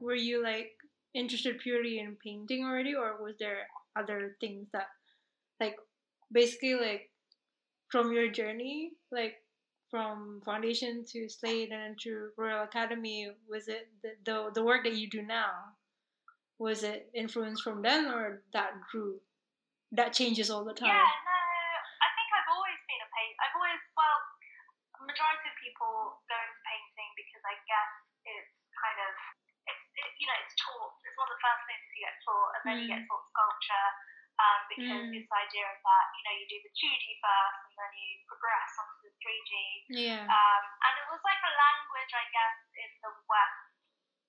were you like interested purely in painting already, or was there other things that, like, basically like from your journey, like from foundation to Slade and to Royal Academy, was it the, the the work that you do now? Was it influenced from then, or that grew? That changes all the time. Yeah, no, I think I've always been a painter. I've always, well, majority of people go into painting because I guess kind of, it's, it, you know, it's taught. It's one of the first things you get taught, and then mm. you get taught sculpture. Um, because mm. this idea of that, you know, you do the 2D first and then you progress onto the 3D. Yeah. Um, and it was like a language, I guess, in the West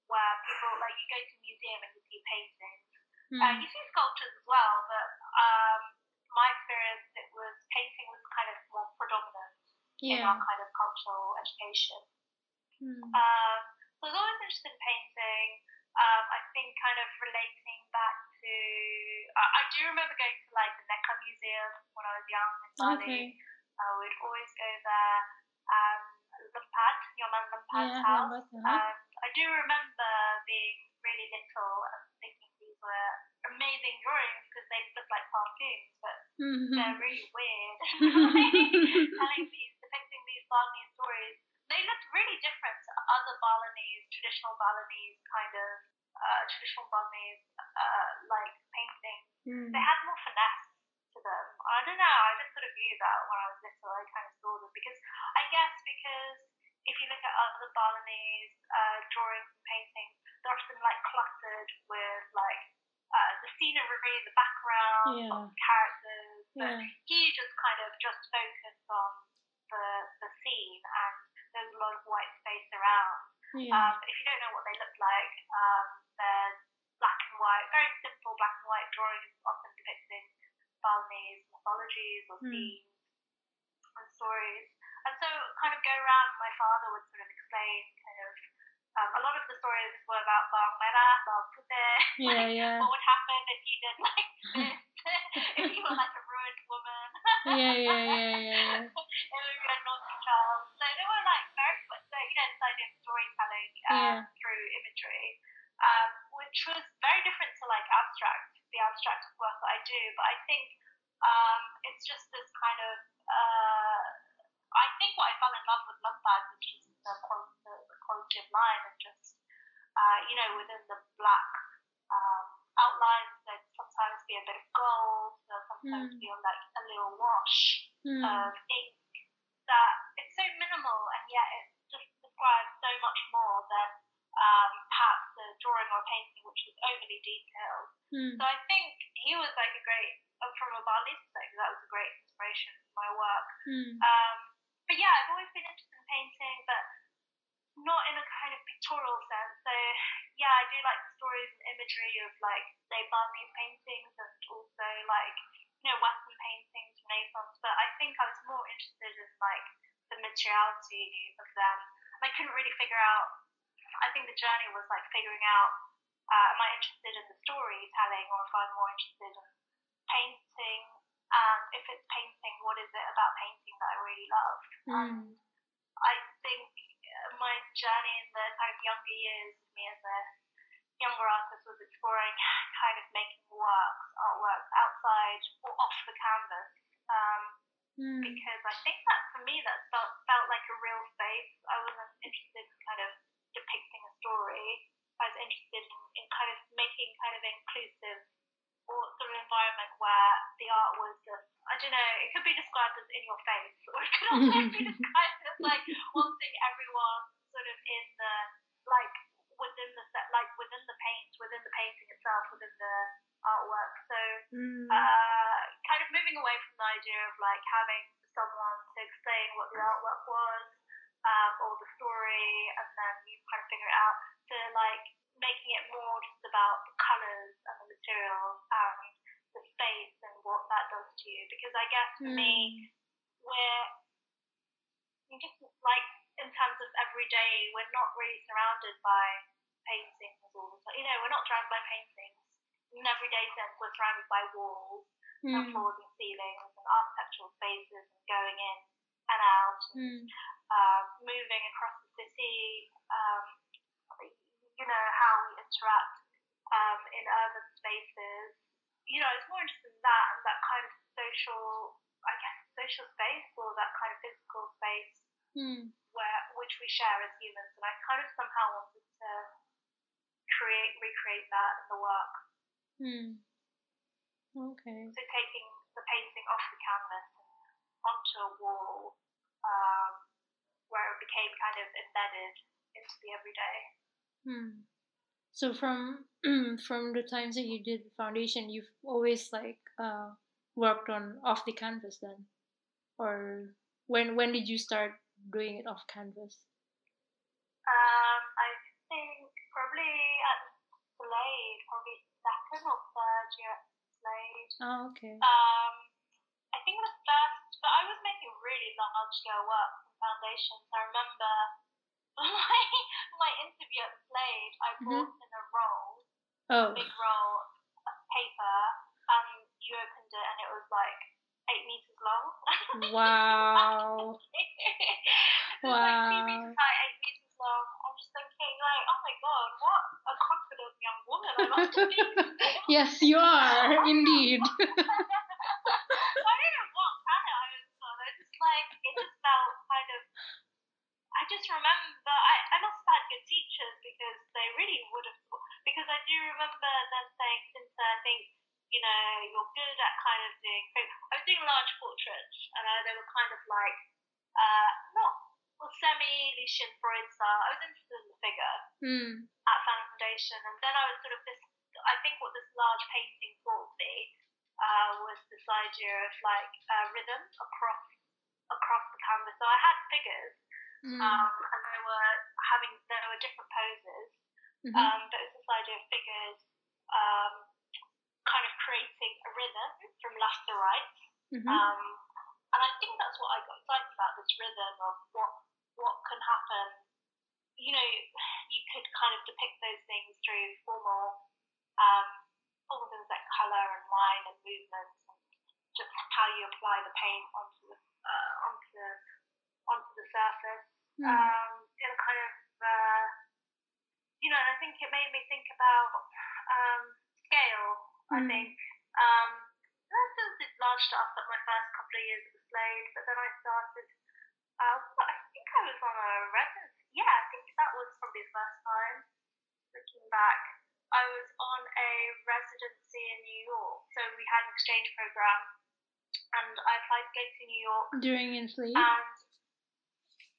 where people, like, you go to a museum and you see paintings. Mm. Uh, you see sculptures as well, but um, my experience, it was painting was kind of more predominant yeah. in our kind of cultural education. Mm. Um, so I was always interested in painting. Um, I think kind of relating back to, uh, I do remember going to like the Neka Museum when I was young in Bali. Okay. Uh, we'd always go there. Um, Lempad, Nyoman Lempad's yeah, house. Uh-huh. And I do remember being really little and thinking these were amazing drawings because they look like cartoons, but mm-hmm. they're really weird. telling these, depicting these Balinese stories. They looked really different to other Balinese, traditional Balinese kind of, uh, traditional Balinese, uh, like paintings. Mm. They had more finesse to them. I don't know, I just sort of knew that when I was little, I kind of saw them because, I guess because if you look at other Balinese uh, drawings and paintings, they're often like cluttered with like uh, the scenery, the background, yeah. characters. But yeah. he just kind of just focused on the the scene, and there's a lot of white space around. Yeah. Um, if you don't know what they look like, um, they're black and white, very simple black and white drawings, often depicting Balinese mythologies or mm. themes and stories. And so, kind of go around, my father would sort of explain kind of um, a lot of the stories were about Bang Mera, Bang Putih. Yeah, like, yeah. What would happen if you did like this? if you were like a ruined woman. yeah, yeah, yeah, yeah. if you were a naughty child. So they were like very, so, you know, this idea of storytelling um, Yeah. through imagery, um, which was very different to like abstract, the abstract work that I do. But I think um, it's just this kind of, uh, I think what I fell in love with Lempad was just the quality, the, the quality of line and just, uh, you know, within the black um, outlines, there'd sometimes be a bit of gold, there'll sometimes Mm. be like a little wash Mm. of ink that it's so minimal and yet it just describes so much more than um, perhaps a drawing or a painting which was overly detailed. Mm. So I think he was like a great, uh, from a Balinese perspective, that was a great inspiration for my work. Mm. Um, but yeah, I've always been interested in painting, but not in a kind of pictorial sense. So yeah, I do like the stories and imagery of like say Balinese paintings and also like you know Western paintings, Renaissance. But I think I was more interested in like the materiality of them. And I couldn't really figure out. I think the journey was like figuring out. Uh, am I interested in the storytelling, or if I'm more interested in painting? And if it's painting, what is it about painting that I really love? Mm. I think my journey in the kind of younger years me as a younger artist was exploring kind of making works, artworks outside or off the canvas. Um, Mm. because I think that for me that felt, felt like a real space. I wasn't interested in kind of depicting a story. I was interested in, in kind of making kind of inclusive or sort of environment where the art was just, I don't know, it could be described as in your face, or it could also be described as like wanting everyone sort of in the, like, within the set, like within the paint, within the painting itself, within the artwork. So, Mm. uh, kind of moving away from the idea of like having someone to explain what the artwork was um, or the story, and then you kind of figure it out, to like making it more just about the colours and the materials and the space and what that does to you. Because I guess for Mm. me, we're you just like in terms of every day, we're not really surrounded by paintings all the time. You know, we're not surrounded by paintings in an everyday sense. We're surrounded by walls and Mm. floors and ceilings and architectural spaces and going in and out and Mm. um, moving across the city. Um, you know, how we interact um, in urban spaces. You know, I was more interested in that and that kind of social, I guess, social space or that kind of physical space mm. where which we share as humans. And I kind of somehow wanted to create, recreate that in the work. Hmm. Okay. So taking the painting off the canvas and onto a wall, um, where it became kind of embedded into the everyday. Hmm. So from from the times that you did foundation, you've always like uh, worked on off the canvas then, or when when did you start doing it off canvas? Um, I think probably at Slade, probably third year Slade. Oh, okay. Um, I think the first, but I was making really large scale work from foundations. I remember my my interview at Slade, I brought in a roll, Oh, a big roll of paper, and you opened it and it was like eight meters long. wow. was like three meters high, eight meters long. I'm just thinking like, oh my god, what a young woman I must have been. yes, you are indeed. I don't know what planet I was on. I just like it just felt kind of. I just remember I, I must have had good teachers because they really would have. Because I do remember them saying, "Since I think you know you're good at kind of doing." I was doing large portraits, and uh, they were kind of like uh, not well, semi Lucian Freud style. I was interested in the figure Hmm. at foundation, and then I was sort of this. I think what this large painting taught me uh, was this idea of like uh, rhythm across across the canvas. So I had figures, Hmm. um, and they were having there were different poses, Mhm. um, but it was this idea of figures um, kind of creating a rhythm from left to right. Mhm. Um, and I think that's what I got excited about this rhythm of what what can happen. You know, you could kind of depict those things through formal um, formal things like colour and line and movement and just how you apply the paint onto the uh, onto the onto the surface. Hmm. Um, in a kind of uh, you know, and I think it made me think about um, scale. I Mm. think um, still did large stuff at my first couple of years at the Slade, but then I started. Uh, well, I think I was on a residency. Yeah, I think that was probably the first time. Looking back, I was on a residency in New York, so we had an exchange program, and I applied to go to New York, During in Slade? and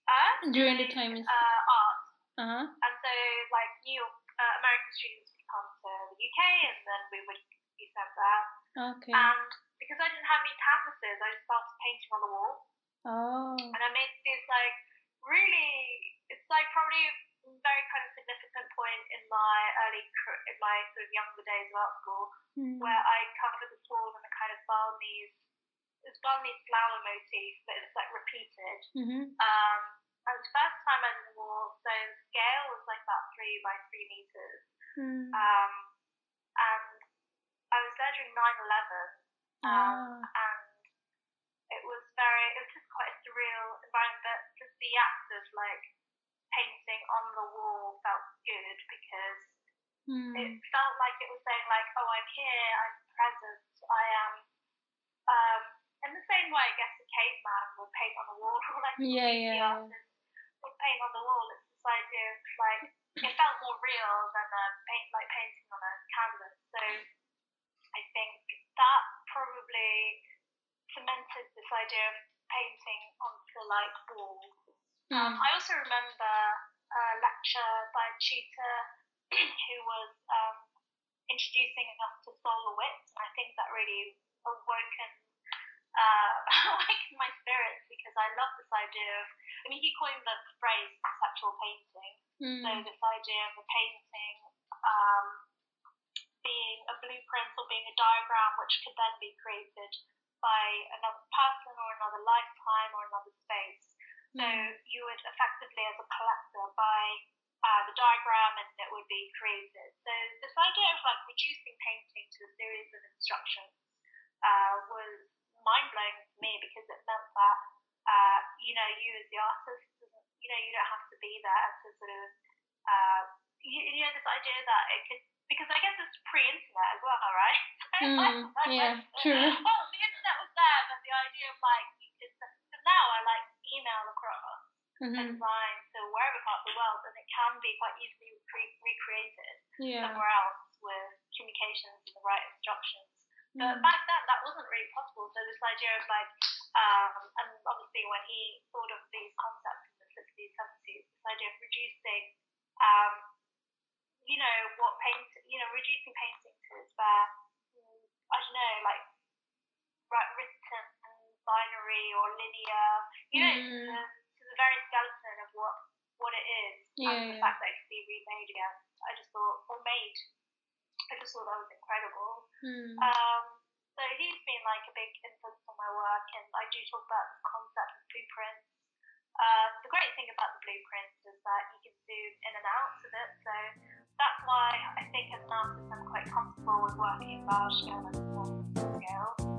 uh, During the time in- uh, art. Uh huh. And so, like, New York, uh, American students would come to the UK and then we would be sent there. Okay. And because I didn't have any canvases, I just started painting on the wall. Oh. And I made these, like, really, it's like probably a very kind of significant point in my early, in my sort of younger days of art school, Hmm. where I covered the wall in a kind of Balinese, it's Balinese flower motif, but it's like repeated. Mhm. Um, and the first time I did the wall, so the scale was like about three by three meters. Hmm. Um, and I was there during 9 11, um, Ah. and it was very, it was just quite a surreal environment, the act of like painting on the wall felt good because Hmm. it felt like it was saying like, oh, I'm here, I'm present, I am. Um, in the same way, I guess a caveman would paint on the wall, or like Yeah, yeah. artist would paint on the wall. It's this idea of like it felt more real than a paint like painting on a canvas. So I think that probably cemented this idea of painting onto like Um. I also remember a lecture by a tutor who was um, introducing us to Sol LeWitt, and I think that really awoken uh, awakened my spirits because I love this idea of. I mean, he coined the phrase conceptual painting. So Hmm. this idea of a painting um, being a blueprint or being a diagram which could then be created by another person or another lifetime or another space. So you would effectively, as a collector, buy uh, the diagram and it would be created. So this idea of like reducing painting to a series of instructions uh, was mind blowing to me because it meant that uh, you know you as the artist, you know you don't have to be there to sort of uh, you, you know this idea that it could, because I guess it's pre-internet as well, right? mm, yeah, true. Well, the internet was there, but the idea of like, because now I like email across mm-hmm. and design to wherever part of the world, and it can be quite easily re- recreated yeah. somewhere else with communications and the right instructions. But Mm. back then, that wasn't really possible. So this idea of like, um, and obviously when he thought of these concepts in the 60s, 70s, this idea of reducing, um, you know, what paint, you know, reducing painting to its bare, I don't know, like written and binary or linear, you know, Mm. the, to the very skeleton of what what it is, Yeah, and the yeah. fact that it could be remade again. I just thought, or made. I just thought that was incredible. Mm. Um, so he's been like a big influence on my work, and I do talk about the concept of blueprints. Uh, the great thing about the blueprints is that you can zoom in and out of it, so that's why I think as an artist I'm quite comfortable with working in large scale and small scale.